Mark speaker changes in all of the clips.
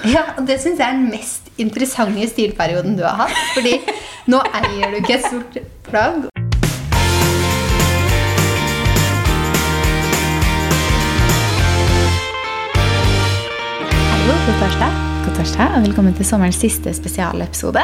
Speaker 1: Ja, og det syns jeg er den mest interessante stilperioden du har hatt. Fordi nå eier du ikke et sort plagg. Hallo, god torsdag.
Speaker 2: God torsdag, og velkommen til sommerens siste spesialepisode.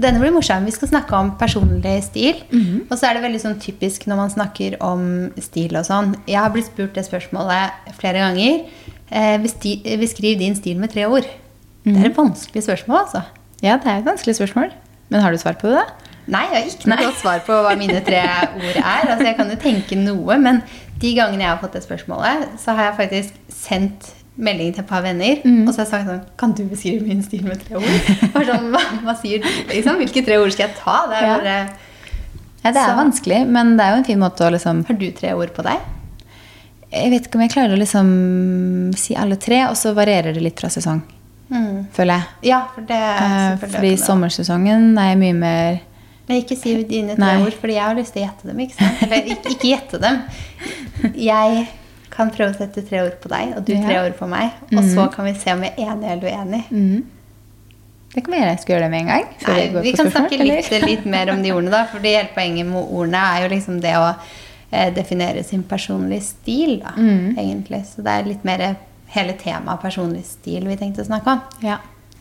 Speaker 1: Denne blir morsom. Vi skal snakke om personlig stil. Og så er det veldig sånn typisk når man snakker om stil og sånn. Jeg har blitt spurt det spørsmålet flere ganger. Eh, besti- beskriv din stil med tre ord. Det er et vanskelig spørsmål, altså.
Speaker 2: Ja, det er et vanskelig spørsmål. Men har du svar på det?
Speaker 1: Nei, jeg har ikke noe godt svar på hva mine tre ord er. Altså, jeg kan jo tenke noe, men de gangene jeg har fått det spørsmålet, så har jeg faktisk sendt melding til et par venner, og så har jeg sagt sånn Kan du beskrive min stil med tre ord? Sånn, hva, hva sier du, liksom? Hvilke tre ord skal jeg ta? Det er bare
Speaker 2: Ja, det er vanskelig, men det er jo en fin måte å liksom
Speaker 1: Har du tre ord på deg?
Speaker 2: Jeg vet ikke om jeg klarer å liksom si alle tre, og så varierer det litt fra sesong, føler jeg.
Speaker 1: Ja, for det er
Speaker 2: Eh, Fordi
Speaker 1: det
Speaker 2: sommersesongen er jeg mye mer
Speaker 1: Men ikke si dine tre ord, fordi jeg har lyst til å gjette dem. ikke sant? Eller ikke, ikke gjette dem. Jeg kan prøve å sette tre ord på deg, og du tre
Speaker 2: Ja.
Speaker 1: ord på meg. Og så kan vi se om vi er enige eller uenige.
Speaker 2: Mm. Det kan vi gjøre. Skal vi gjøre det med en gang?
Speaker 1: Nei, vi kan
Speaker 2: spørsmål,
Speaker 1: snakke litt, litt mer om de ordene, da. For hele poenget med ordene er jo liksom det å definere sin personlige stil, da,
Speaker 2: Mm.
Speaker 1: egentlig. Så det er litt mer hele temaet personlig stil vi tenkte å snakke om.
Speaker 2: Ja.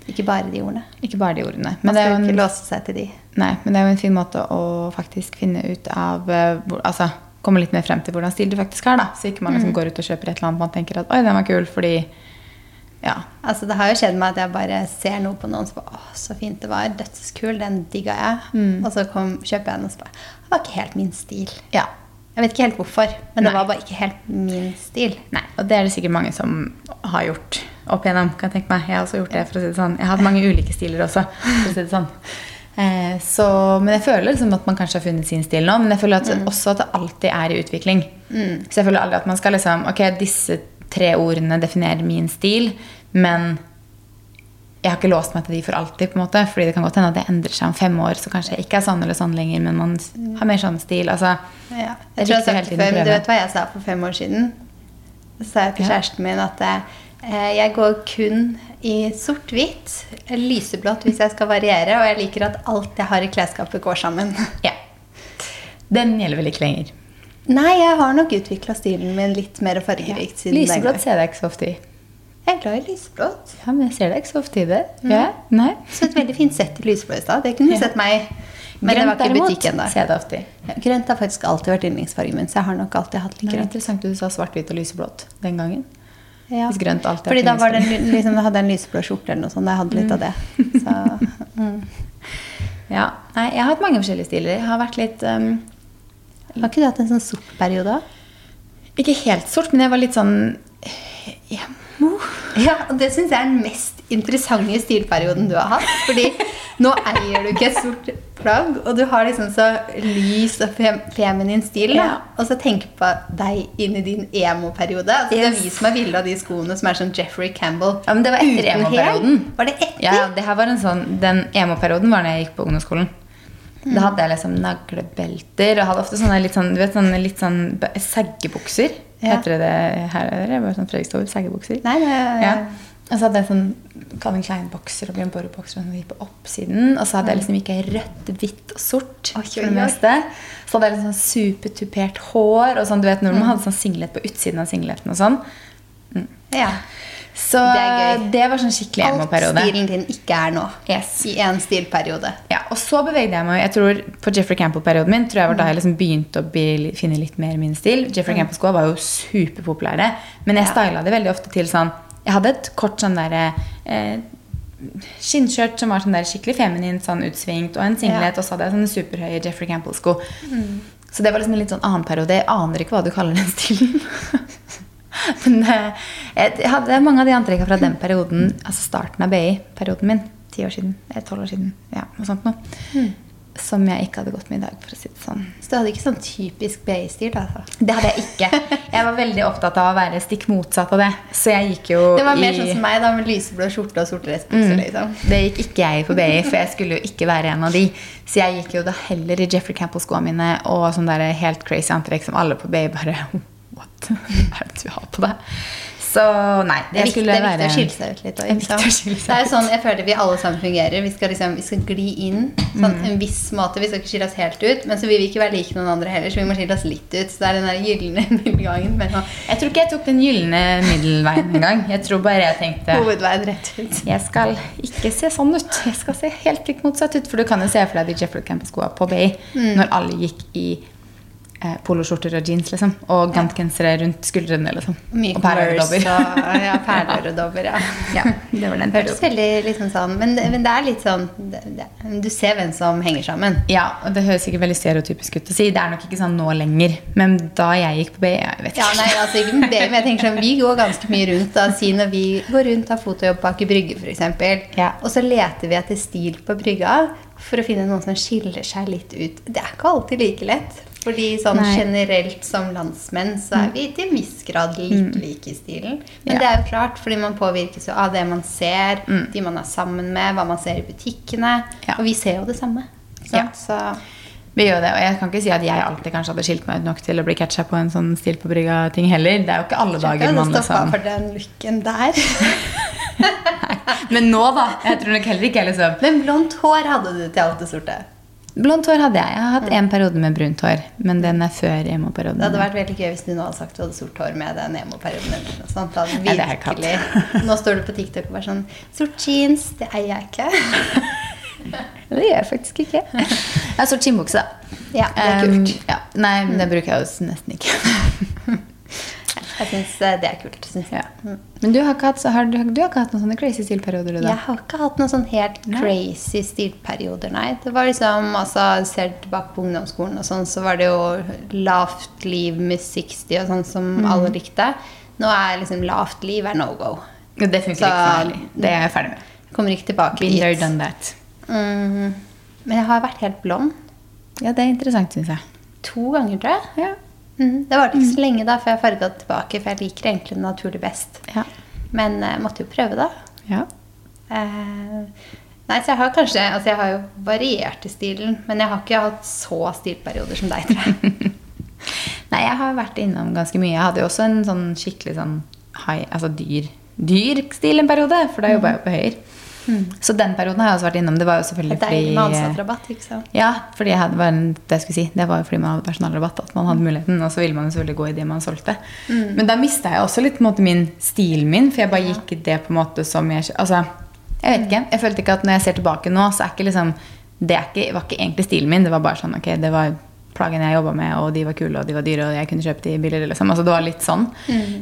Speaker 1: Ikke bare de ordene.
Speaker 2: Ikke bare de ordene.
Speaker 1: Man
Speaker 2: Men det, er
Speaker 1: skal
Speaker 2: jo
Speaker 1: en... ikke låse seg til de.
Speaker 2: nei, men det er jo en fin måte å faktisk finne ut av eh, Altså komme litt mer frem til hvordan stil du faktisk har. da. Så ikke man
Speaker 1: Mm.
Speaker 2: liksom går ut og kjøper et eller annet man tenker at oi, den var kul, fordi Ja.
Speaker 1: Altså, det har jo skjedd meg at jeg bare ser noe på noen som bare, Åh, så fint det var. Dødskul. Den digga jeg.
Speaker 2: Mm.
Speaker 1: Og så kom, kjøper jeg den og så bare Det var ikke helt min stil.
Speaker 2: ja.
Speaker 1: Jeg vet ikke helt hvorfor, men det var bare ikke helt min stil.
Speaker 2: Nei, og det er det sikkert mange som har gjort opp igjennom. kan Jeg tenke meg. Jeg har også gjort det, for å si det sånn. Jeg har hatt mange ulike stiler også. for å si det sånn. Eh, så, men jeg føler liksom at man kanskje har funnet sin stil nå. Men jeg føler at, også at det alltid er i utvikling. Så jeg føler aldri at man skal liksom Ok, disse tre ordene definerer min stil, men jeg har ikke låst meg til de for alltid. på en måte, fordi det kan godt hende at det endrer seg om fem år, så kanskje jeg ikke er sånn eller sånn lenger, men man har mer sånn stil. altså
Speaker 1: Ja. Jeg tror jeg har sagt det før, men du vet hva jeg sa for fem år siden? Så sa jeg til kjæresten min at eh, jeg går kun i sort-hvitt, lyseblått hvis jeg skal variere, og jeg liker at alt jeg har i klesskapet går sammen.
Speaker 2: Ja. Den gjelder vel ikke lenger.
Speaker 1: Nei, jeg har nok utvikla stilen min litt mer fargerikt den
Speaker 2: Lyseblått ser jeg ikke så ofte i.
Speaker 1: Jeg er glad i lyseblått.
Speaker 2: Ja, men jeg ser deg ikke så ofte i det. Ja, nei.
Speaker 1: Så et veldig fint sett i lysblå i stad. Det kunne du
Speaker 2: Ja.
Speaker 1: sett meg Men det var ikke i butikken da.
Speaker 2: ser jeg det ofte.
Speaker 1: Ja, Grønt har faktisk alltid vært yndlingsfargen min, så jeg har nok alltid hatt litt grønt.
Speaker 2: Det er interessant at du sa svart-hvitt og lyseblått den gangen.
Speaker 1: Ja.
Speaker 2: Hvis grønt alltid
Speaker 1: Fordi da var det, liksom, jeg hadde en lyseblå skjorte eller noe sånt. Jeg hadde litt av det. Så, mm.
Speaker 2: Ja, nei, Jeg har hatt mange forskjellige stiler. Jeg har vært litt um,
Speaker 1: Har ikke du hatt en sånn sort periode?
Speaker 2: Ikke helt sort, men jeg var litt sånn
Speaker 1: Ja, og det syns jeg er den mest interessante stilperioden du har hatt. Fordi nå eier du ikke et sort plagg, og du har liksom så lys og fem feminin stil.
Speaker 2: Ja.
Speaker 1: Og så tenk på deg inn i din emo-periode. Altså, Det er
Speaker 2: Yes.
Speaker 1: vi som er ville av de skoene som er sånn Jeffrey Campbell.
Speaker 2: Ja, men det var etter emo-perioden.
Speaker 1: Var det etter?
Speaker 2: Ja, det her var en sånn, Den emo-perioden var da jeg gikk på ungdomsskolen. Da hadde jeg liksom naglebelter og hadde ofte sånne litt sånn, du vet, sånne litt sånn seggebukser. Heter det det her? Eller? Bare sånn Fredrikstad seggebukser.
Speaker 1: Nei, det
Speaker 2: Ja. Og så hadde jeg sånn Calvin Klein-bokser og Bjørn som gikk på oppsiden. Og så hadde jeg liksom ikke rødt, hvitt og sort.
Speaker 1: Oi,
Speaker 2: for det meste. Så hadde jeg liksom sånn supertupert hår. Og sånn, du vet når man hadde sånn singlet på utsiden av singleten og sånn.
Speaker 1: ja.
Speaker 2: Så
Speaker 1: Det
Speaker 2: det var sånn skikkelig emo-periode.
Speaker 1: Alt stilen din ikke er nå.
Speaker 2: Yes.
Speaker 1: I én stilperiode.
Speaker 2: Ja, og så bevegde jeg meg jeg tror På Jeffrey Campbell-perioden min tror jeg var da jeg liksom begynte å bli, finne litt mer min stil. Jeffrey Campbell-skoa var jo superpopulære, men jeg
Speaker 1: Ja.
Speaker 2: styla det veldig ofte til sånn Jeg hadde et kort sånn derre eh, skinnskjørt som var sånn der skikkelig feminint, sånn utsvingt, og en singlet,
Speaker 1: Ja.
Speaker 2: og så hadde jeg sånne superhøye Jeffrey Campbell-sko. Så det var liksom en litt sånn annen periode. Jeg aner ikke hva du kaller den stilen. Men eh, jeg hadde mange av de antrekka fra den perioden, altså starten av BI-perioden min. Ti år siden. Eller tolv år siden. Ja, noe sånt noe. Som jeg ikke hadde gått med i dag, for å si det sånn.
Speaker 1: Så du hadde ikke sånn typisk BI-stil? altså?
Speaker 2: Det hadde jeg ikke. Jeg var veldig opptatt av å være stikk motsatt av det. Så jeg gikk jo
Speaker 1: Det var mer
Speaker 2: i
Speaker 1: sånn som meg, da, med lyseblå skjorte og sorte dressbukser. Liksom.
Speaker 2: Det gikk ikke jeg på BI, for jeg skulle jo ikke være en av de. Så jeg gikk jo da heller i Jeffrey Campbell-skoene mine og sånn der helt crazy antrekk som alle på BI bare What? Er det du har på deg? Så nei,
Speaker 1: Det er, viktig, det er viktig å skille seg ut litt. også,
Speaker 2: seg seg
Speaker 1: Det er jo sånn jeg føler vi alle sammen fungerer. Vi skal, liksom, vi skal gli inn sånn
Speaker 2: Mm.
Speaker 1: en viss måte. Vi skal ikke skille oss helt ut, men så vil vi ikke være like noen andre heller, så vi må skille oss litt ut. Så det er den der gylne middelgangen
Speaker 2: Jeg tror ikke jeg tok den gylne middelveien engang. Jeg tror bare jeg tenkte
Speaker 1: hovedveien rett ut.
Speaker 2: jeg skal ikke se sånn ut. Jeg skal se helt prikk motsatt ut. For du kan jo se for deg de Jeffrey Camp-skoa på Bay
Speaker 1: Mm.
Speaker 2: når alle gikk i eh, poloskjorter og jeans, liksom. Og gantgensere rundt skuldrene, liksom.
Speaker 1: Mye
Speaker 2: og
Speaker 1: Converse ja, perler. Ja.
Speaker 2: Ja, det var den
Speaker 1: hørtes veldig liksom sånn men, men det er litt sånn det, det, Du ser hvem som henger sammen.
Speaker 2: Ja, og det høres sikkert veldig stereotypisk ut å si. Det er nok ikke sånn nå lenger. Men da jeg gikk på BI, jeg vet
Speaker 1: Ja,
Speaker 2: ikke.
Speaker 1: nei, altså ikke med det, men jeg tenker sånn, Vi går ganske mye rundt. da, Si når vi går rundt av fotojobb på Aker Brygge f.eks.
Speaker 2: Ja.
Speaker 1: Og så leter vi etter stil på brygga for å finne noen som skiller seg litt ut. Det er ikke alltid like lett. Fordi sånn
Speaker 2: Nei.
Speaker 1: generelt som landsmenn så er vi til en viss grad litt like i stilen. Men
Speaker 2: Ja.
Speaker 1: det er jo klart, fordi man påvirkes jo av det man ser, de man er sammen med, hva man ser i butikkene.
Speaker 2: Ja.
Speaker 1: Og vi ser jo det samme. Sant?
Speaker 2: Ja.
Speaker 1: Så
Speaker 2: Vi gjør det, og jeg kan ikke si at jeg alltid kanskje hadde skilt meg ut nok til å bli catcha på en sånn stil på brygga-ting heller. Det er jo ikke alle dager man liksom
Speaker 1: for den looken der.
Speaker 2: Men nå, da. Jeg tror nok heller ikke jeg liksom
Speaker 1: Men blondt hår hadde du til alt det sorte.
Speaker 2: Blondt hår hadde jeg. Jeg har hatt en periode med brunt hår, men den er før emo-perioden.
Speaker 1: Det hadde vært veldig gøy hvis du nå hadde sagt du hadde sort hår med den emo-perioden. virkelig, nå står du på TikTok og bare sånn Sort jeans, det eier jeg ikke.
Speaker 2: Det gjør jeg faktisk ikke. Jeg har sort skinnbukse, da.
Speaker 1: Ja, det er kult.
Speaker 2: Um, ja. Nei, men det bruker jeg jo nesten ikke.
Speaker 1: Jeg syns det er kult.
Speaker 2: Ja. Men du har, ikke hatt, så har, du, du har ikke hatt noen sånne crazy stilperioder, da?
Speaker 1: Jeg har ikke hatt noen sånn helt crazy stilperioder, nei. Det var liksom, altså, Ser du tilbake på ungdomsskolen, og sånn, så var det jo lavt liv med 60 og sånn som
Speaker 2: Mm.
Speaker 1: alle likte. Nå er liksom lavt liv er no go.
Speaker 2: Det funker
Speaker 1: Så-
Speaker 2: ikke for meg. Det er jeg ferdig med.
Speaker 1: Kommer ikke tilbake
Speaker 2: Been there, done that.
Speaker 1: Mm, men jeg har vært helt blond
Speaker 2: Ja, det er interessant, syns jeg.
Speaker 1: to ganger, tror jeg.
Speaker 2: Ja.
Speaker 1: Mm, det varte ikke så lenge da før jeg farga tilbake, for jeg liker egentlig det naturlig best.
Speaker 2: Ja.
Speaker 1: Men jeg måtte jo prøve, da.
Speaker 2: ja.
Speaker 1: Uh, nei, så jeg har kanskje Altså, jeg har jo variert i stilen, men jeg har ikke hatt så stilperioder som deg, tror jeg.
Speaker 2: Nei, jeg har vært innom ganske mye. Jeg hadde jo også en sånn skikkelig sånn high, altså dyr, dyr stil en periode, for da jobba jeg jo på Høyre. Så den perioden har jeg også vært innom. Det var jo selvfølgelig
Speaker 1: er deilig med
Speaker 2: fordi
Speaker 1: ansattrabatt, ikke sant?
Speaker 2: Ja, fordi jeg hadde, var det, jeg skulle si, det var jo fordi man hadde personalrabatt at man hadde muligheten. Og så ville man jo selvfølgelig gå i det man solgte. Men da mista jeg også litt måte, min stilen min, for jeg bare gikk i det på en måte som jeg Altså, jeg vet ikke. Jeg følte ikke at når jeg ser tilbake nå, så er ikke liksom Det er ikke, var ikke egentlig stilen min. Det var bare sånn ok, det var plaggene jeg jobba med, og de var kule, og de var dyre, og jeg kunne kjøpe de billigere. Liksom. Altså, det var litt sånn.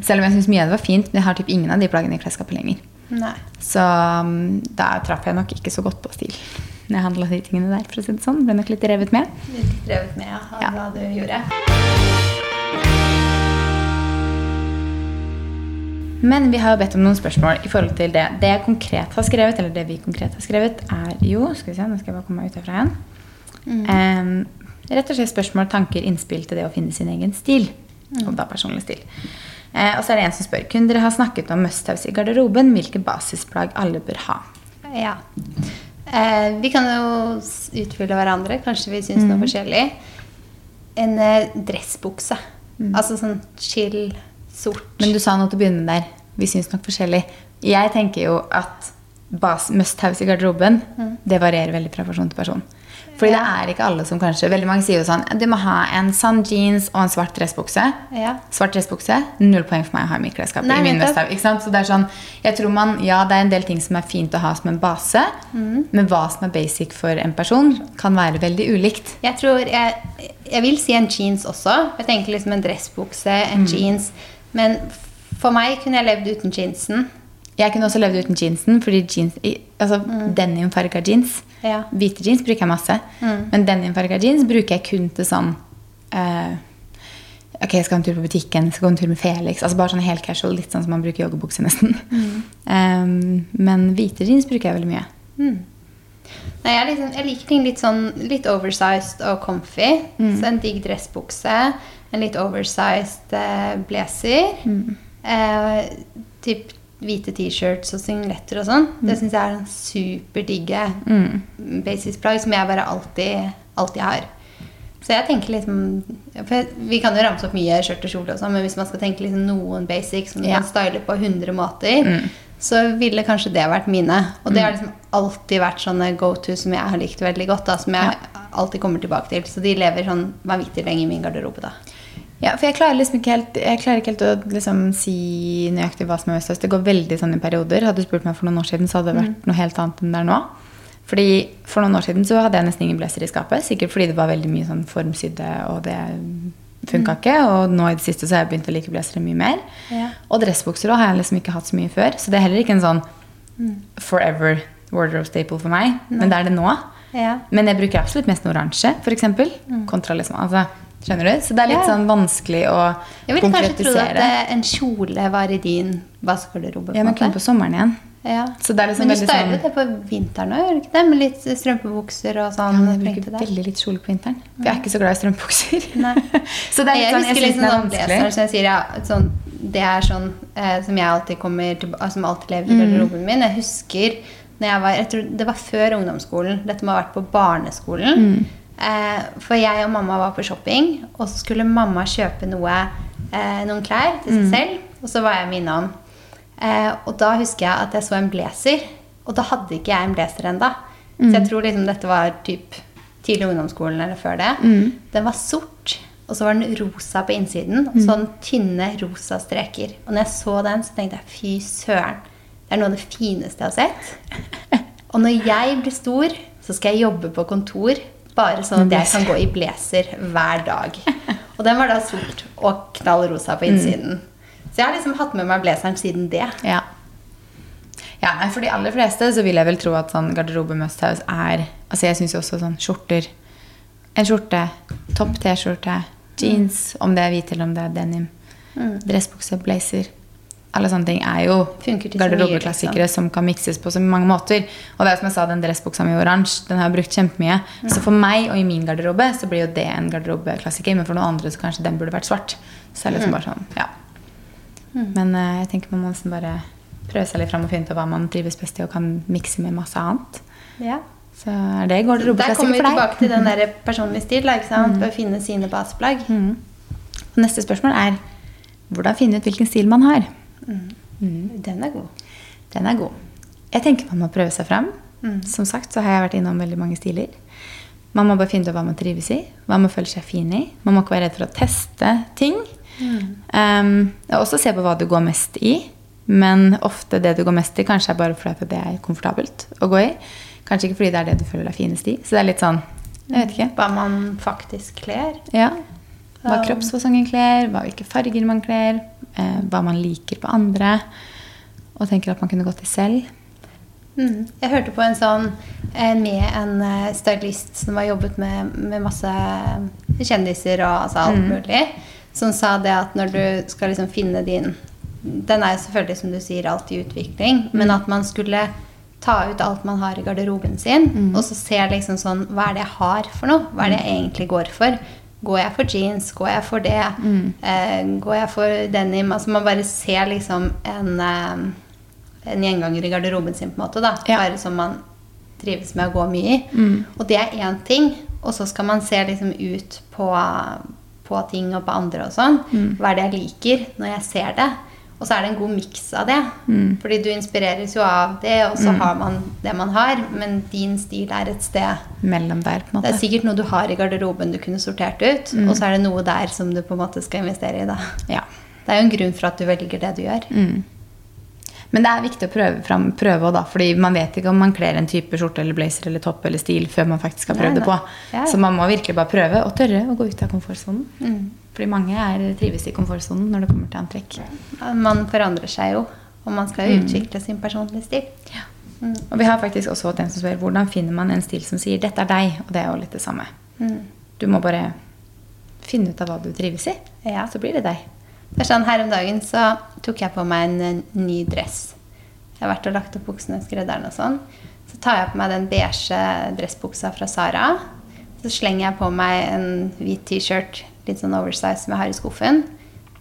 Speaker 2: Selv om jeg syns mye av det var fint, men jeg har typ ingen av de plaggene i klesskapet lenger.
Speaker 1: Nei.
Speaker 2: Så um, da traff jeg nok ikke så godt på stil. Når jeg handla de tingene der. for å si det sånn. Ble nok litt revet med.
Speaker 1: Litt revet med av
Speaker 2: Ja.
Speaker 1: hva du gjorde.
Speaker 2: Men vi har jo bedt om noen spørsmål i forhold til det. Det jeg konkret har skrevet, eller det vi konkret har skrevet, er jo Skal vi se, nå skal jeg bare komme meg ut herfra igjen. Em, rett og slett spørsmål, tanker, innspill til det å finne sin egen stil. Og da personlig stil. Eh, og så er det en som spør Kunne dere ha snakket om must-haves i garderoben? Hvilke basisplagg alle bør ha?
Speaker 1: Ja. Eh, vi kan jo utfylle hverandre. Kanskje vi syns noe forskjellig. En eh, dressbukse. Altså sånn chill, sort.
Speaker 2: Men du sa noe til å begynne med der. Vi syns nok forskjellig. Jeg tenker jo at must-haves i garderoben, det varierer veldig fra person til person. Fordi det er ikke alle som kanskje Veldig mange sier jo sånn Du må ha en sann jeans og en svart dressbukse.
Speaker 1: Ja.
Speaker 2: Svart dressbukse, null poeng for meg å ha i mitt klesskap. I min bestav, ikke sant? Så det er sånn Jeg tror man Ja, det er en del ting som er fint å ha som en base, men hva som er basic for en person, kan være veldig ulikt.
Speaker 1: Jeg tror jeg, jeg vil si en jeans også. Jeg tenker liksom en dressbukse, en jeans. Men for meg kunne jeg levd uten jeansen.
Speaker 2: Jeg kunne også levd uten jeansen, fordi jeans, altså mm. denimfarga jeans
Speaker 1: Ja.
Speaker 2: Hvite jeans bruker jeg masse, men denimfarga jeans bruker jeg kun til sånn uh, Ok, jeg skal ha en tur på butikken, jeg skal gå en tur med Felix. Altså Bare sånn helt casual, litt sånn som man bruker joggebukse nesten. Um, men hvite jeans bruker jeg veldig mye.
Speaker 1: Nei, jeg, liksom, jeg liker ting litt sånn litt oversized og comfy. Så en digg dressbukse, en litt oversized eh, blazer. Eh, typ hvite T-shirts og singletter og sånn. Det syns jeg er en superdigge basic plagg som jeg bare alltid, alltid har. Så jeg tenker liksom for Vi kan jo ramse opp mye skjørt og kjole, og sånn, men hvis man skal tenke liksom noen basics som du
Speaker 2: Ja.
Speaker 1: kan style på 100 måter,
Speaker 2: Mm.
Speaker 1: så ville kanskje det vært mine. Og det har liksom alltid vært sånne go to som jeg har likt veldig godt. Da, som jeg alltid kommer tilbake til. Så de lever sånn vanvittig lenge i min garderobe. da.
Speaker 2: Ja, for jeg klarer liksom ikke helt, jeg klarer ikke helt å liksom si nøyaktig hva som er mest. Det går veldig sånn i perioder. Hadde du spurt meg for noen år siden, så hadde det vært noe helt annet enn det er nå. Fordi For noen år siden så hadde jeg nesten ingen blazer i skapet. Sikkert fordi det var veldig mye sånn formsydde, og det funka ikke. Og nå i det siste så har jeg begynt å like blazere mye mer.
Speaker 1: Ja.
Speaker 2: Og dressbukser også har jeg liksom ikke hatt så mye før. Så det er heller ikke en sånn forever wardrobe staple for meg. Men det er det nå.
Speaker 1: Ja.
Speaker 2: Men jeg bruker absolutt mest oransje, f.eks. Kontra liksom altså, Skjønner du? Så det er litt
Speaker 1: Ja.
Speaker 2: sånn vanskelig å konkretisere.
Speaker 1: Jeg ville kanskje trodd at eh, en kjole var i din vaskegarderobe.
Speaker 2: Ja,
Speaker 1: en
Speaker 2: men kun på sommeren igjen.
Speaker 1: Ja.
Speaker 2: Så det liksom
Speaker 1: men du styler
Speaker 2: sånn-
Speaker 1: det på vinteren òg, gjør du ikke det? Med litt strømpebukser og sånn?
Speaker 2: Ja, men jeg bruker veldig litt kjole på vinteren. For jeg er ikke så glad i strømpebukser. Så det er litt
Speaker 1: jeg
Speaker 2: sånn, jeg synes
Speaker 1: liksom
Speaker 2: det er
Speaker 1: sånn
Speaker 2: vanskelig.
Speaker 1: som jeg sier, ja, sånn, Det er sånn eh, som jeg alltid kommer til, altså, som alltid lever
Speaker 2: Mm.
Speaker 1: i garderoben min. Jeg husker når jeg var, jeg tror Det var før ungdomsskolen. Dette må ha vært på barneskolen.
Speaker 2: Mm.
Speaker 1: Eh, for jeg og mamma var på shopping, og så skulle mamma kjøpe noe, eh, noen klær til
Speaker 2: Mm.
Speaker 1: seg selv. Og så var jeg med innom. Eh, og da husker jeg at jeg så en blazer, og da hadde ikke jeg en blazer enda. Så
Speaker 2: Mm.
Speaker 1: jeg tror liksom dette var typ tidlig ungdomsskolen eller før det.
Speaker 2: Mm.
Speaker 1: Den var sort, og så var den rosa på innsiden. Og
Speaker 2: Mm.
Speaker 1: sånn tynne rosa streker. Og når jeg så den, så tenkte jeg fy søren, det er noe av det fineste jeg har sett. Og når jeg blir stor, så skal jeg jobbe på kontor. Bare sånn at jeg kan gå i blazer hver dag. Og den var da sort og knall rosa på innsiden. Så jeg har liksom hatt med meg blazeren siden det.
Speaker 2: Ja. ja, nei, For de aller fleste så vil jeg vel tro at sånn garderobe must house er Altså Jeg syns jo også sånn skjorter En skjorte, topp T-skjorte, jeans, om det er hvit eller om det er denim,
Speaker 1: Mm.
Speaker 2: dressbukse, blazer Alle sånne ting er jo garderobeklassikere som kan mikses på så mange måter. Og det er som jeg sa, den dressbuksa mi i oransje, den har jeg brukt kjempemye. Så for meg og i min garderobe så blir jo det en garderobeklassiker. Men for noen andre så kanskje den burde vært svart. Så det er liksom bare sånn, ja. Men uh, jeg tenker man må nesten bare prøve seg litt fram og finne ut hva man trives best i og kan mikse med masse annet.
Speaker 1: Ja.
Speaker 2: Så er det
Speaker 1: Der kommer vi tilbake til den der personlige stil. sant? For å finne sine baseplagg.
Speaker 2: Mm. Og Neste spørsmål er hvordan finne ut hvilken stil man har.
Speaker 1: Den er god.
Speaker 2: Den er god. Jeg tenker man må prøve seg fram.
Speaker 1: Mm.
Speaker 2: Som sagt så har jeg vært innom veldig mange stiler. Man må bare finne ut hva man trives i, hva man føler seg fin i. Man må ikke være redd for å teste ting. Um, og også se på hva du går mest i. Men ofte det du går mest i, kanskje er bare fordi det er komfortabelt å gå i. Kanskje ikke fordi det er det du føler deg finest i. Så det er litt sånn Jeg vet ikke.
Speaker 1: Hva man faktisk kler.
Speaker 2: Ja. Hva kroppsfasongen kler, hva, hvilke farger man kler, eh, hva man liker på andre. Og tenker at man kunne gått i selv.
Speaker 1: Mm. Jeg hørte på en sånn eh, med en eh, stylist som har jobbet med, med masse kjendiser og altså alt
Speaker 2: Mm.
Speaker 1: mulig, som sa det at når du skal liksom finne din Den er jo selvfølgelig, som du sier, alltid i utvikling,
Speaker 2: Mm.
Speaker 1: men at man skulle ta ut alt man har i garderoben sin,
Speaker 2: Mm.
Speaker 1: og så se liksom sånn Hva er det jeg har for noe? Hva er det jeg egentlig går for? Går jeg for jeans? Går jeg for det?
Speaker 2: Mm.
Speaker 1: Eh, går jeg for denim? Altså man bare ser liksom en eh, en gjenganger i garderoben sin, på en måte. da.
Speaker 2: Ja.
Speaker 1: Bare som man trives med å gå mye i.
Speaker 2: Mm.
Speaker 1: Og det er én ting. Og så skal man se liksom ut på, på ting og på andre og sånn.
Speaker 2: Mm.
Speaker 1: Hva er det jeg liker når jeg ser det? Og så er det en god miks av det.
Speaker 2: Mm.
Speaker 1: Fordi du inspireres jo av det, og så har man det man har. Men din stil er et sted
Speaker 2: Mellom der, på en måte.
Speaker 1: Det er sikkert noe du har i garderoben du kunne sortert ut,
Speaker 2: Mm.
Speaker 1: og så er det noe der som du på en måte skal investere i. da.
Speaker 2: Ja.
Speaker 1: Det er jo en grunn for at du velger det du gjør.
Speaker 2: Mm. Men det er viktig å prøve, fram, prøve da, fordi man vet ikke om man kler en type skjorte eller blazer eller topp eller stil før man faktisk har prøvd det på.
Speaker 1: Ja, ja.
Speaker 2: Så man må virkelig bare prøve og tørre å gå ut av komfortsonen.
Speaker 1: Mm.
Speaker 2: Fordi mange er, trives i komfortsonen når det kommer til antrekk.
Speaker 1: Man forandrer seg jo, og man skal jo utvikle sin personlige stil. Mm.
Speaker 2: Og vi har faktisk også fått en som spør hvordan finner man en stil som sier 'dette er deg', og det er jo litt det samme.
Speaker 1: Mm.
Speaker 2: Du må bare finne ut av hva du trives i,
Speaker 1: Ja.
Speaker 2: så blir det deg.
Speaker 1: Det er sånn, Her om dagen så tok jeg på meg en, ny dress. Jeg har vært og lagt opp buksene skredderen og sånn. Så tar jeg på meg den beige dressbuksa fra Sara. Så slenger jeg på meg en hvit T-skjort, litt sånn oversize, som jeg har i skuffen.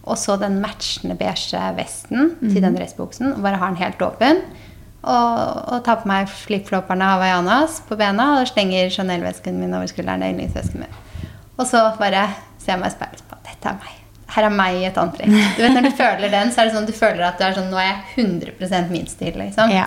Speaker 1: Og så den matchende beige vesten til den dressbuksen. Og bare har den helt åpen. Og, og tar på meg flipflopperne hawaiianas på bena og slenger Chanel-vesken min over skulderen. Det er yndlingsvesken min. Og så bare ser jeg meg i speilet og bare Dette er meg. Her er meg i et antrekk. Du vet, Når du føler den, så er det sånn du føler at du er sånn Nå er jeg 100% min stil, liksom.
Speaker 2: Ja.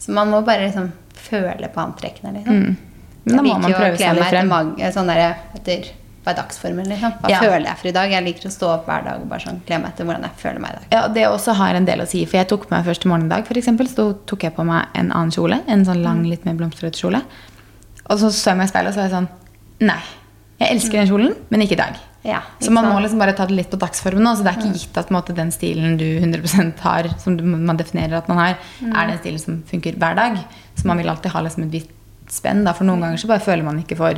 Speaker 1: Så man må bare liksom føle på antrekkene, liksom.
Speaker 2: Mm. Men da må man prøve seg litt frem.
Speaker 1: mag sånn der, etter hva er dagsformen, liksom. Hva
Speaker 2: Ja.
Speaker 1: føler jeg for i dag? Jeg liker å stå opp hver dag og bare sånn kle meg etter hvordan jeg føler meg i dag.
Speaker 2: Ja, Det også har en del å si. For jeg tok på meg første morgendag, eksempel, så tok jeg på meg en annen kjole. En sånn lang, litt mer blomstrete kjole. Og så så jeg meg i speilet og så var jeg sånn Nei. Jeg elsker den kjolen, men ikke i dag.
Speaker 1: Ja,
Speaker 2: Så
Speaker 1: ikke
Speaker 2: man må liksom bare ta det litt på dagsformen Også. Så det er ikke gitt at måte, den stilen du 100% har, som man definerer at man har, er den stilen som funker hver dag. Så man vil alltid ha liksom et visst spenn. Da. For noen ganger så bare føler man ikke for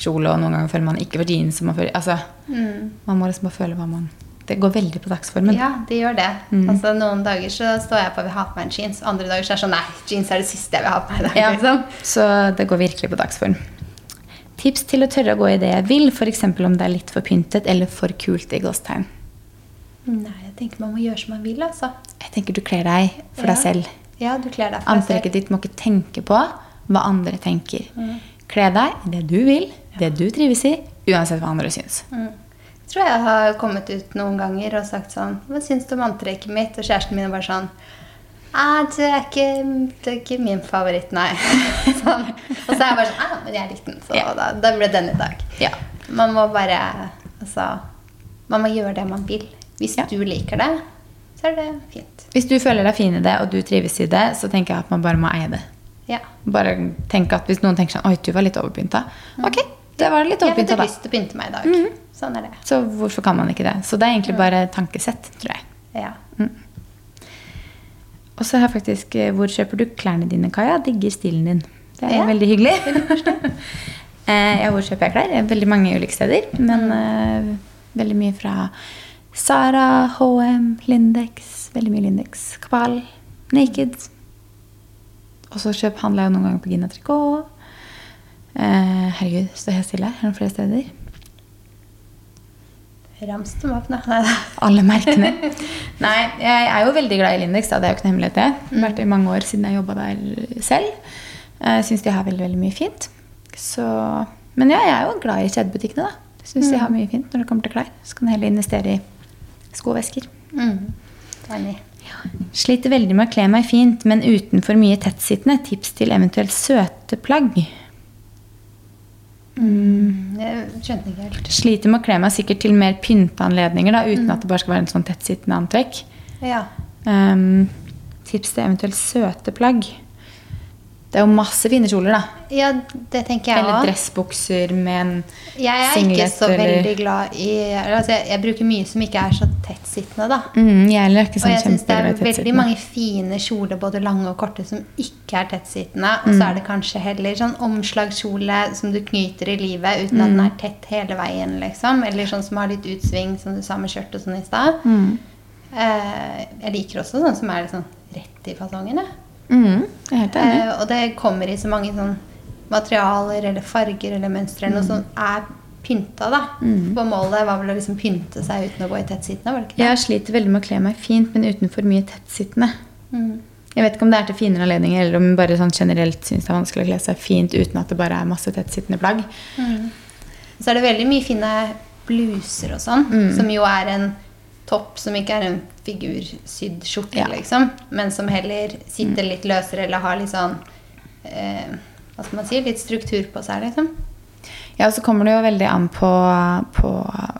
Speaker 2: kjole, og noen ganger føler man ikke for jeans. Man, føler, altså, man må liksom bare føle hva man Det går veldig på dagsformen.
Speaker 1: Ja, det gjør det.
Speaker 2: Mm.
Speaker 1: Altså, noen dager så står jeg på og vil ha på meg en jeans. Andre dager så er det sånn Nei, jeans er det siste jeg vil ha på meg dag.
Speaker 2: Ja,
Speaker 1: Liksom.
Speaker 2: Så det går virkelig på dagsform. Tips til å tørre å gå i det jeg vil, f.eks. om det er litt for pyntet eller for kult i gåstegn.
Speaker 1: Nei, jeg tenker man må gjøre som man vil, altså.
Speaker 2: Jeg tenker du kler deg for deg selv.
Speaker 1: Ja, du kler deg for deg
Speaker 2: Antrekket
Speaker 1: selv.
Speaker 2: ditt må ikke tenke på hva andre tenker. Kle deg i det du vil, det du trives i, uansett hva andre syns.
Speaker 1: Mm. Jeg tror jeg har kommet ut noen ganger og sagt sånn Hva syns du om antrekket mitt? Og kjæresten min er bare sånn Nei, det, er ikke, det er ikke min favoritt, nei. sånn. Og så er jeg bare sånn Ja, men jeg likte den, så
Speaker 2: Ja.
Speaker 1: da, da ble den i dag.
Speaker 2: Ja.
Speaker 1: Man må bare Altså Man må gjøre det man vil. Hvis
Speaker 2: Ja.
Speaker 1: du liker det, så er det fint.
Speaker 2: Hvis du føler deg fin i det, og du trives i det, så tenker jeg at man bare må eie det.
Speaker 1: Ja.
Speaker 2: Bare tenk at Hvis noen tenker sånn Oi, du var litt overpynta. Ok, det var litt
Speaker 1: Jeg hadde
Speaker 2: overpynta, da.
Speaker 1: lyst til å pynte meg i dag. Sånn er det.
Speaker 2: Så hvorfor kan man ikke det? Så det er egentlig bare tankesett, tror jeg.
Speaker 1: Ja.
Speaker 2: Og så har jeg faktisk eh, Hvor kjøper du klærne dine, Kaja? Digger stilen din. Det er
Speaker 1: Ja,
Speaker 2: veldig hyggelig. Eh, ja, hvor kjøper jeg klær? Eh, Veldig mange ulike steder. Men uh, veldig mye fra Sara, HM, Lindex. Veldig mye Lindex. Kapal, Naked. Og så kjøp, handler jeg jo noen ganger på Gina Tricot. Eh, herregud, står helt stille. her noen flere steder?
Speaker 1: Rams dem opp, da.
Speaker 2: Alle merkene. Nei, jeg er jo veldig glad i Lindex. Da. Det er jo ikke noe hemmelighet, det. Det har vært i mange år siden jeg jobba der selv. Jeg syns de har veldig veldig mye fint. Så, men ja, jeg er jo glad i kjedebutikkene, da. Jeg syns de har mye fint når det kommer til klær. Så kan jeg heller investere i skovesker.
Speaker 1: Mm. Enig.
Speaker 2: Sliter veldig med å kle meg fint, men uten for mye tettsittende. Tips til eventuelt søte plagg.
Speaker 1: Jeg skjønte ikke helt.
Speaker 2: Sliter med å kle meg sikkert til mer pynta anledninger, da, uten at det bare skal være en sånn tettsittende antrekk.
Speaker 1: Ja.
Speaker 2: Um, tips til eventuelt søte plagg. Det er jo masse fine kjoler, da.
Speaker 1: ja, det tenker jeg
Speaker 2: Eller
Speaker 1: også.
Speaker 2: dressbukser med en singlet.
Speaker 1: Jeg er ikke så
Speaker 2: eller-
Speaker 1: veldig glad i altså jeg, jeg bruker mye som ikke er så tettsittende, da.
Speaker 2: mm, Jeg er ikke
Speaker 1: Og
Speaker 2: sånn
Speaker 1: jeg syns det er veldig mange fine kjoler, både lange og korte, som ikke er tettsittende. Og så er det kanskje heller sånn omslagskjole som du knyter i livet uten at den er tett hele veien, liksom. Eller sånn som har litt utsving, som du sa med skjørt og sånn i stad. Eh, jeg liker også sånn som er litt sånn rett i fasongen, jeg.
Speaker 2: Mm, jeg er helt enig.
Speaker 1: Eh, og det kommer i så mange sånn materialer eller farger eller mønstre eller noe som er pynta, da. For målet var vel å liksom pynte seg uten å gå i tettsittende, var det ikke det?
Speaker 2: Jeg sliter veldig med å kle meg fint, men uten for mye tettsittende.
Speaker 1: Mm.
Speaker 2: Jeg vet ikke om det er til finere anledninger, eller om jeg bare sånn generelt syns det er vanskelig å kle seg fint uten at det bare er masse tettsittende plagg.
Speaker 1: Så er det veldig mye fine bluser og sånn,
Speaker 2: Mm.
Speaker 1: som jo er en topp som ikke er en figursydd skjorte,
Speaker 2: Ja.
Speaker 1: liksom, men som heller sitter litt løsere eller har litt sånn eh, Hva skal man si? Litt struktur på seg, liksom.
Speaker 2: Ja, og så kommer det jo veldig an på, på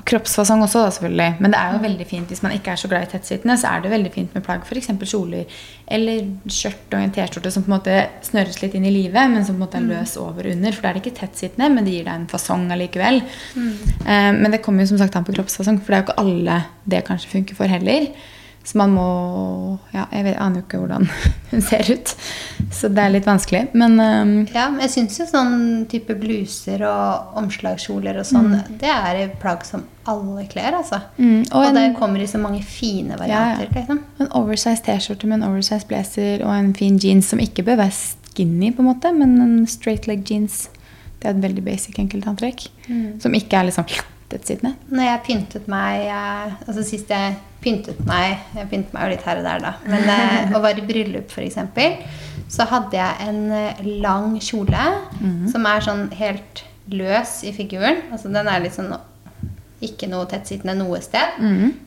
Speaker 2: kroppsfasong også, da, selvfølgelig. Men det er jo veldig fint hvis man ikke er så glad i tettsittende, så er det veldig fint med plagg, f.eks. kjoler eller skjørt og en T-skjorte som på en måte snøres litt inn i livet, men som på en måte er løs over og under. For da er det ikke tettsittende, men det gir deg en fasong allikevel. Eh, men det kommer jo som sagt an på kroppsfasong, for det er jo ikke alle det kanskje funker for heller. Så man må Ja, jeg vet, aner jo ikke hvordan hun ser ut. Så det er litt vanskelig. Men um,
Speaker 1: Ja, men jeg syns jo sånn type bluser og omslagskjoler og sånn, det er plagg som alle kler, altså.
Speaker 2: Mm, og
Speaker 1: og
Speaker 2: en-
Speaker 1: det kommer i så mange fine varianter, liksom.
Speaker 2: En oversized T-skjorte med en oversized blazer og en fin jeans som ikke bør være skinny, på en måte, men en straight leg jeans. Det er et veldig basic enkeltantrekk. Som ikke er liksom tettsittende.
Speaker 1: Når jeg pyntet meg eh, Altså Sist jeg pyntet meg Jeg pyntet meg jo litt her og der, da. Men å og var i bryllup, f.eks., så hadde jeg en eh, lang kjole som er sånn helt løs i figuren. Altså den er litt sånn ikke noe tettsittende noe sted.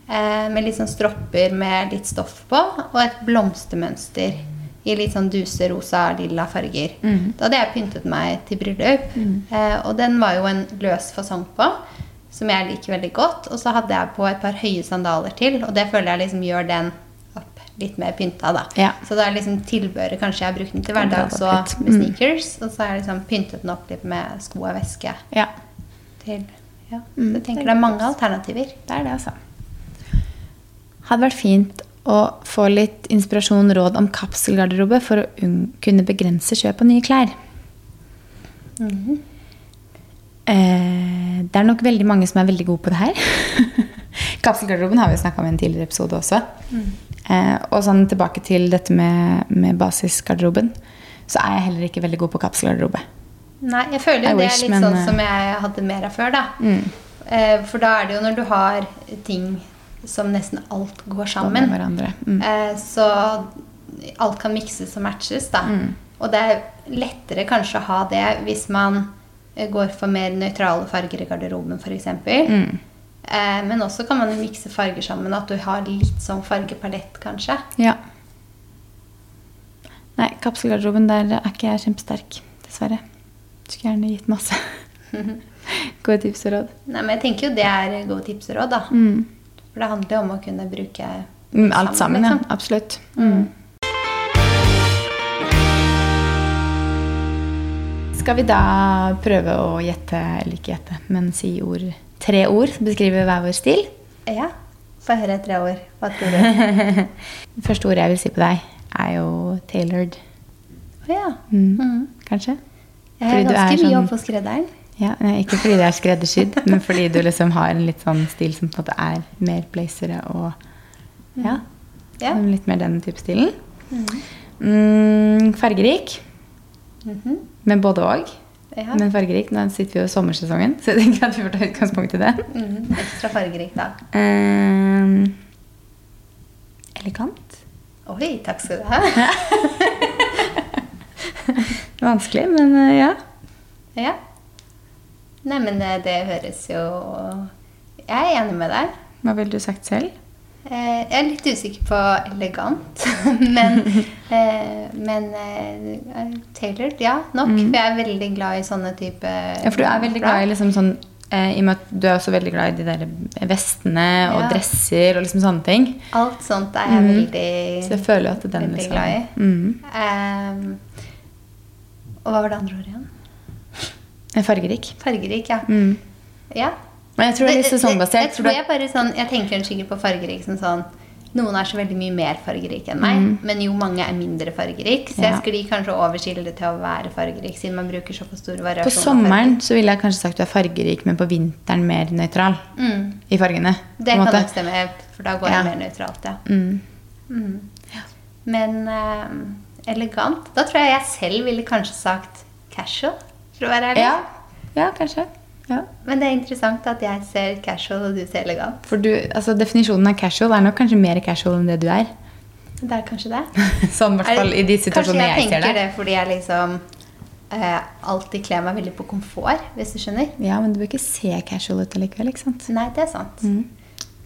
Speaker 1: Eh, med litt sånn stropper med litt stoff på, og et blomstermønster i litt sånn duse, rosa, lilla farger. Da hadde jeg pyntet meg til bryllup. Eh, og den var jo en løs fasong på, som jeg liker veldig godt. Og så hadde jeg på et par høye sandaler til, og det føler jeg liksom gjør den opp litt mer pynta, da.
Speaker 2: Ja.
Speaker 1: Så da er liksom tilbehøret kanskje jeg har brukt den til
Speaker 2: hverdag
Speaker 1: hverdags og med
Speaker 2: Mm.
Speaker 1: sneakers. Og så har jeg liksom pyntet den opp litt med sko og veske
Speaker 2: Ja,
Speaker 1: til ja.
Speaker 2: Mm,
Speaker 1: Så jeg tenker
Speaker 2: det er
Speaker 1: mange alternativer.
Speaker 2: det er det, altså. Hadde vært fint å få litt inspirasjon råd om kapselgarderobe for å unn- kunne begrense kjøp av nye klær. Eh, det er nok veldig mange som er veldig gode på det her. Kapselgarderoben har vi snakka om i en tidligere episode også. Eh, og sånn tilbake til dette med, med basisgarderoben, så er jeg heller ikke veldig god på kapselgarderobe.
Speaker 1: Nei, jeg føler
Speaker 2: I
Speaker 1: jo det
Speaker 2: wish,
Speaker 1: er litt
Speaker 2: men,
Speaker 1: sånn
Speaker 2: eh,
Speaker 1: som jeg hadde mer av før, da.
Speaker 2: Mm.
Speaker 1: Eh, For da er det jo når du har ting som nesten alt går sammen.
Speaker 2: Mm.
Speaker 1: Eh, Så alt kan mikses og matches, da.
Speaker 2: Mm.
Speaker 1: Og det er lettere kanskje å ha det hvis man eh, går for mer nøytrale farger i garderoben, f.eks.
Speaker 2: Mm.
Speaker 1: Eh, Men også kan man mikse farger sammen. At du har litt sånn fargepalett, kanskje.
Speaker 2: Ja. Nei, kapselgarderoben der er ikke jeg kjempesterk, dessverre. Skulle gjerne gitt masse gode tips og råd.
Speaker 1: Nei, men jeg tenker jo det er gode tips og råd, da.
Speaker 2: Mm.
Speaker 1: For det handler jo om å kunne bruke
Speaker 2: Mm, Alt sammen, ja.
Speaker 1: liksom.
Speaker 2: Absolutt.
Speaker 1: Mm.
Speaker 2: Skal vi da prøve å gjette, eller ikke gjette, men si ord, tre ord, beskriver hver vår stil?
Speaker 1: Ja. Få høre tre ord. Hva tror du?
Speaker 2: Første ordet jeg vil si på deg, er jo tailored.
Speaker 1: Å ja.
Speaker 2: Mm.
Speaker 1: Mm.
Speaker 2: Kanskje?
Speaker 1: Jeg er ganske mye
Speaker 2: sånn-
Speaker 1: oppe hos skredderen.
Speaker 2: Ja, Ikke fordi det er skreddersydd, men fordi du liksom har en litt sånn stil som på en måte er mer blazere og ja,
Speaker 1: Ja.
Speaker 2: litt mer den type stilen. Mm, fargerik,
Speaker 1: Mhm.
Speaker 2: Men både og.
Speaker 1: ja.
Speaker 2: Men fargerik, nå sitter vi jo i sommersesongen, så jeg tenker at vi får ta utgangspunkt i det.
Speaker 1: Mhm. Ekstra fargerik, da.
Speaker 2: Ehm, elegant.
Speaker 1: Oi, takk skal du ha.
Speaker 2: Vanskelig, men eh, ja.
Speaker 1: Ja. Nei, men eh, det høres jo Jeg er enig med deg.
Speaker 2: Hva ville du sagt selv?
Speaker 1: Eh, Jeg er litt usikker på elegant, men, eh, men eh, tailored, ja, nok. For jeg er veldig glad i sånne type
Speaker 2: Mm. Ja, for du er veldig glad i liksom sånn I og med at du er også veldig glad i de der vestene og
Speaker 1: Ja.
Speaker 2: dresser og liksom sånne ting.
Speaker 1: Alt sånt er jeg
Speaker 2: mm.
Speaker 1: veldig
Speaker 2: Så jeg føler at den
Speaker 1: veldig
Speaker 2: liksom
Speaker 1: glad i.
Speaker 2: Mm.
Speaker 1: Ehm, og hva var det andre ordet igjen?
Speaker 2: Er Fargerik.
Speaker 1: Fargerik, ja.
Speaker 2: Mm.
Speaker 1: ja.
Speaker 2: Men jeg tror det er litt sesongbasert.
Speaker 1: jeg, tror jeg, bare sånn, jeg tenker sikkert på fargerik som sånn Noen er så veldig mye mer fargerik enn meg, men jo mange er mindre fargerik. Så
Speaker 2: Mm. Ja.
Speaker 1: jeg sklir kanskje over skillet til å være fargerik, siden man bruker så på store
Speaker 2: variasjoner.
Speaker 1: På
Speaker 2: sommeren så ville jeg kanskje sagt du er fargerik, men på vinteren mer nøytral.
Speaker 1: Mm,
Speaker 2: i fargene.
Speaker 1: det kan nok stemme, for da går
Speaker 2: Ja.
Speaker 1: jeg mer nøytralt, ja.
Speaker 2: Mm.
Speaker 1: Mm. Men eh, elegant Da tror jeg jeg selv ville kanskje sagt casual, for å være ærlig.
Speaker 2: Ja. ja, kanskje. Ja.
Speaker 1: Men det er interessant at jeg ser casual, og du ser elegant.
Speaker 2: For du, altså Definisjonen av casual er nok kanskje mer casual enn det du er.
Speaker 1: Det er kanskje det.
Speaker 2: Sånn i hvert fall i de situasjonene
Speaker 1: Kanskje
Speaker 2: jeg,
Speaker 1: jeg
Speaker 2: ser
Speaker 1: tenker
Speaker 2: det.
Speaker 1: det fordi jeg liksom eh, alltid kler meg veldig på komfort, hvis du skjønner.
Speaker 2: Ja, Men du bør ikke se casual ut allikevel, ikke sant?
Speaker 1: Nei, det er sant.
Speaker 2: Mm.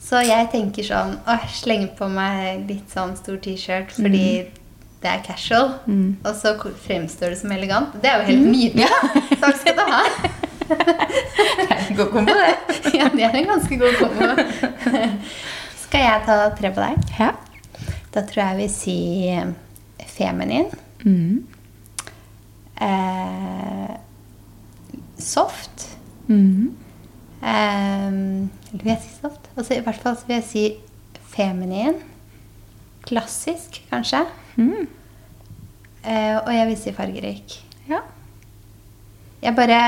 Speaker 1: Så jeg tenker sånn Å, slenge på meg litt sånn stor T-skjort fordi det er casual.
Speaker 2: Mm.
Speaker 1: Og så fremstår det som elegant. Det er jo helt nydelig. ja Takk skal du ha.
Speaker 2: Det er en god kombo, det.
Speaker 1: ja, det er en ganske god kombo. Skal jeg ta tre på deg?
Speaker 2: Ja.
Speaker 1: Da tror jeg vi sier feminin.
Speaker 2: Mm.
Speaker 1: Eh, soft.
Speaker 2: Mm.
Speaker 1: Eh, eller vil jeg si soft? Altså, I hvert fall vil jeg si feminin. Klassisk, kanskje.
Speaker 2: Mm.
Speaker 1: Eh, og jeg vil si fargerik.
Speaker 2: Ja.
Speaker 1: Jeg bare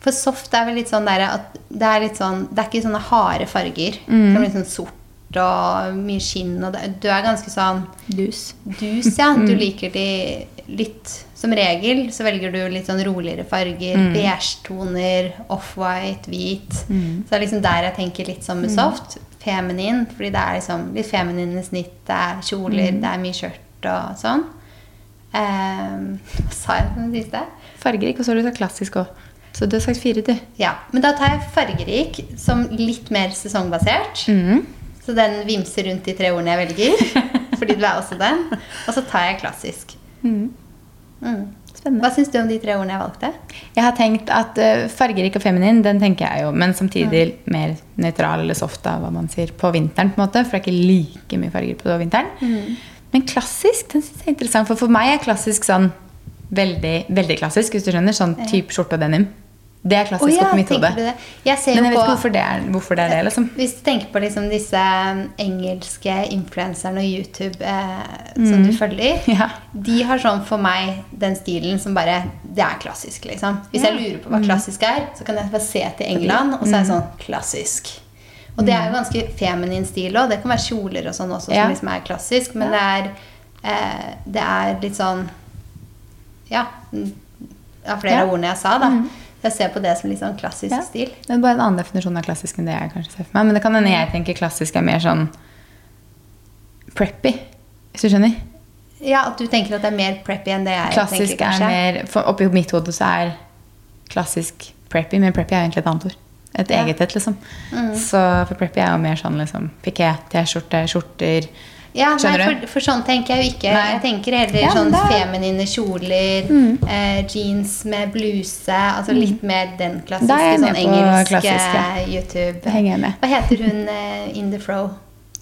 Speaker 1: For soft er vel litt sånn der at det er litt sånn Det er ikke sånne harde farger.
Speaker 2: Mm.
Speaker 1: Som litt sånn sort og mye skinn og det, Du er ganske sånn
Speaker 2: Dus.
Speaker 1: dus, ja. Du
Speaker 2: Mm.
Speaker 1: liker de litt Som regel så velger du litt sånn roligere farger.
Speaker 2: Mm.
Speaker 1: Beige-toner, off-white, hvit.
Speaker 2: Mm.
Speaker 1: Så det er liksom der jeg tenker litt sånn med soft. Feminin, fordi det er liksom litt feminine snitt. Det er kjoler,
Speaker 2: Mm.
Speaker 1: det er mye skjørt og sånn. Um, hva sa jeg på den siste?
Speaker 2: Fargerik, og så har du sagt klassisk òg. Så du har sagt fire, du.
Speaker 1: Ja, Men da tar jeg fargerik som litt mer sesongbasert.
Speaker 2: Mm.
Speaker 1: Så den vimser rundt de tre ordene jeg velger. Fordi du er også den. Og så tar jeg klassisk.
Speaker 2: Mm.
Speaker 1: Mm.
Speaker 2: Spennende.
Speaker 1: Hva syns du om de tre ordene jeg valgte?
Speaker 2: Jeg har tenkt at uh, fargerik og feminin, den tenker jeg jo, men samtidig mer nøytral eller soft, da, hva man sier, på vinteren. på en måte, For det er ikke like mye farger på vinteren. Men klassisk, den synes jeg er interessant. For for meg er klassisk sånn veldig, veldig klassisk, hvis du skjønner. Sånn type skjorte og denim. Det er klassisk
Speaker 1: oh, ja,
Speaker 2: oppi mitt hode. Men jeg vet ikke hvorfor det er, hvorfor det, er det liksom.
Speaker 1: Hvis du tenker på liksom disse engelske influenserne og YouTube eh, som du følger,
Speaker 2: Mm. Ja.
Speaker 1: de har sånn for meg den stilen som bare Det er klassisk, liksom. Hvis jeg lurer
Speaker 2: Mm.
Speaker 1: på hva klassisk er, så kan jeg bare se til England, og så er det sånn klassisk. Og det er jo ganske feminin stil òg. Det kan være kjoler og sånn også
Speaker 2: Mm. Ja.
Speaker 1: som liksom er klassisk, men det er eh, Det er litt sånn Ja. Av flere av ordene jeg sa, da. Jeg ser på det som litt sånn klassisk
Speaker 2: Ja.
Speaker 1: stil.
Speaker 2: Det er bare en annen definisjon av klassisk enn det jeg kanskje ser for meg. Men det kan hende jeg tenker klassisk er mer sånn preppy, hvis du skjønner.
Speaker 1: Ja, at du tenker at det er mer preppy enn det jeg
Speaker 2: Klassisk
Speaker 1: tenker,
Speaker 2: er
Speaker 1: kanskje.
Speaker 2: mer for Oppi mitt hode så er klassisk preppy, men preppy er egentlig et annet ord. Et
Speaker 1: Ja.
Speaker 2: eget et, liksom.
Speaker 1: Mm.
Speaker 2: Så for preppy er jo mer sånn liksom piké, T-skjorte, skjorter
Speaker 1: Ja, nei, for, for sånn tenker jeg jo ikke.
Speaker 2: Nei.
Speaker 1: Jeg tenker heller
Speaker 2: Ja,
Speaker 1: sånn
Speaker 2: er-
Speaker 1: feminine kjoler,
Speaker 2: Mm.
Speaker 1: eh, jeans med bluse. Altså litt mer den klassiske,
Speaker 2: er jeg med
Speaker 1: sånn
Speaker 2: på
Speaker 1: engelske
Speaker 2: klassisk.
Speaker 1: YouTube.
Speaker 2: Henger jeg med.
Speaker 1: Hva heter hun eh, in the fro?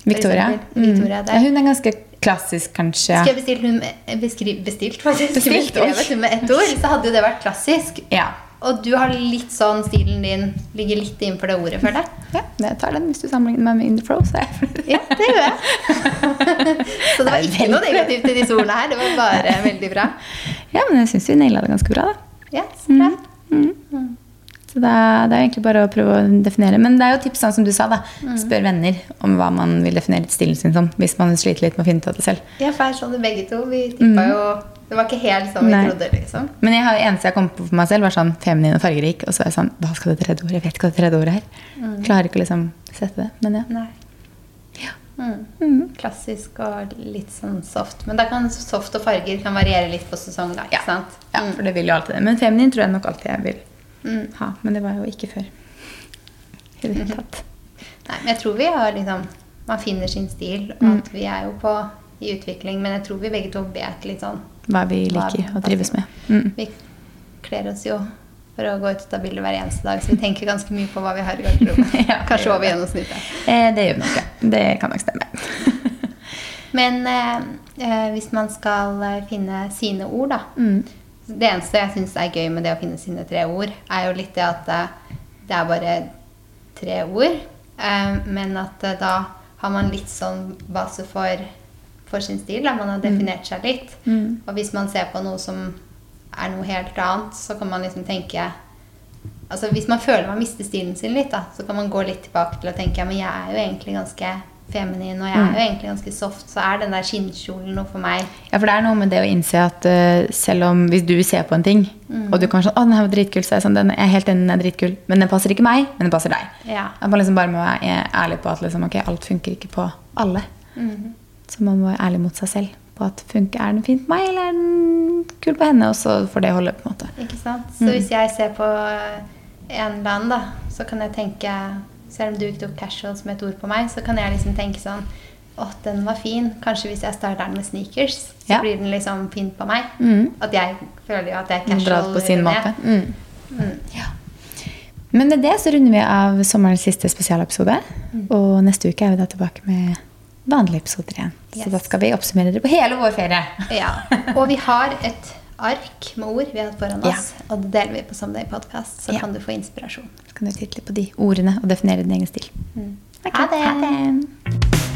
Speaker 2: Victoria.
Speaker 1: Victoria
Speaker 2: Mm. Ja, hun er ganske klassisk, kanskje.
Speaker 1: Skal jeg bestille hun med, beskri, bestilt, faktisk.
Speaker 2: Bestilt,
Speaker 1: Beskrevet hun med ett ord, så hadde jo det vært klassisk.
Speaker 2: Ja.
Speaker 1: Og du har litt sånn stilen din ligger litt innenfor det ordet, føler jeg.
Speaker 2: ja, jeg tar den hvis du sammenligner meg med In the Pro, Så jeg
Speaker 1: Ja, det gjør jeg. Så det var ikke noe negativt i disse ordene her. Det var bare veldig bra.
Speaker 2: ja, men jeg syns vi naila det ganske bra, da.
Speaker 1: Ja, så bra.
Speaker 2: Så det er, det er egentlig bare å prøve å definere. Men det er jo tips sånn som du sa. da.
Speaker 1: Mm.
Speaker 2: Spør venner om hva man vil definere stilen sin som. Hvis man sliter litt med å finne ut av det selv.
Speaker 1: Ja, for jeg sånn det begge to. Vi tippa jo Det var ikke helt sånn vi
Speaker 2: Nei.
Speaker 1: trodde, liksom.
Speaker 2: Men jeg har, eneste jeg kom på for meg selv, var sånn feminin og fargerik. Og så er jeg sånn Hva skal det tredje ordet? Jeg vet ikke hva det tredje ordet er. Klarer ikke å liksom sette det. Men ja.
Speaker 1: Nei. Mm.
Speaker 2: Mm.
Speaker 1: Klassisk og litt sånn soft. Men da kan soft og farger kan variere litt på sesong, da.
Speaker 2: Ja.
Speaker 1: Sant?
Speaker 2: ja,
Speaker 1: Mm.
Speaker 2: for det vil jo alltid det. Men feminin tror jeg nok alltid jeg vil
Speaker 1: Mm.
Speaker 2: ha. Men det var jo ikke før. I det hele tatt.
Speaker 1: Nei, men jeg tror vi har liksom Man finner sin stil, og
Speaker 2: Mm.
Speaker 1: at vi er jo på i utvikling. Men jeg tror vi begge to vet litt sånn
Speaker 2: Hva vi liker
Speaker 1: hva,
Speaker 2: og trives med. Mm.
Speaker 1: Vi kler oss jo for å gå ut av bildet hver eneste dag, så vi tenker ganske mye på hva vi har i garderoben.
Speaker 2: Ja,
Speaker 1: Kanskje over gjennomsnittet.
Speaker 2: Eh, det gjør vi nok, ja. Det kan nok stemme.
Speaker 1: Men eh, eh, hvis man skal eh, finne sine ord, da
Speaker 2: Mm.
Speaker 1: Det eneste jeg syns er gøy med det å finne sine tre ord, er jo litt det at det er bare tre ord. Eh, men at eh, da har man litt sånn base for, for sin stil. Da. Man har definert seg litt.
Speaker 2: Mm.
Speaker 1: Og hvis man ser på noe som er noe helt annet, så kan man liksom tenke Altså Hvis man føler man mister stilen sin litt, da, så kan man gå litt tilbake til å tenke ja, men jeg er jo egentlig ganske feminin, og jeg er jo egentlig ganske soft, så er den der skinnkjolen noe for meg.
Speaker 2: Ja, for det er noe med det å innse at uh, selv om hvis du ser på en ting, og du kan sånn 'Å, den her var dritkul', så er jeg sånn den, Jeg er helt enig, den er dritkul, men den passer ikke meg, men den passer deg.
Speaker 1: Ja.
Speaker 2: At man liksom bare må være ærlig på at liksom, ok, alt funker ikke på alle.
Speaker 1: Mm.
Speaker 2: Så man må være ærlig mot seg selv på at funker, er den fin på meg, eller er den kul på henne? Og så får det holde, på en måte.
Speaker 1: Ikke sant? Så hvis jeg ser på en eller annen, da, så kan jeg tenke Selv om du ikke tok casual som et ord på meg, så kan jeg liksom tenke sånn Å, den var fin. Kanskje hvis jeg starter den med sneakers, så
Speaker 2: Ja.
Speaker 1: blir den liksom fin på meg.
Speaker 2: Mm.
Speaker 1: At jeg føler jo at jeg er casual.
Speaker 2: Dratt på sin måte. Mm.
Speaker 1: Mm.
Speaker 2: Ja. Men med det så runder vi av sommerens siste spesialepisode. Og neste uke er vi da tilbake med vanlige episoder igjen. Så da skal vi oppsummere det på hele vår ferie.
Speaker 1: Ja. Og vi har et ark med ord vi har hatt foran
Speaker 2: Ja.
Speaker 1: oss, og det deler vi på Someday Podcast, så
Speaker 2: Ja.
Speaker 1: kan du få inspirasjon.
Speaker 2: Så kan du titte litt på de ordene og definere din egen stil.
Speaker 1: Mm.
Speaker 2: Okay.
Speaker 1: Ha det!
Speaker 2: Ha det.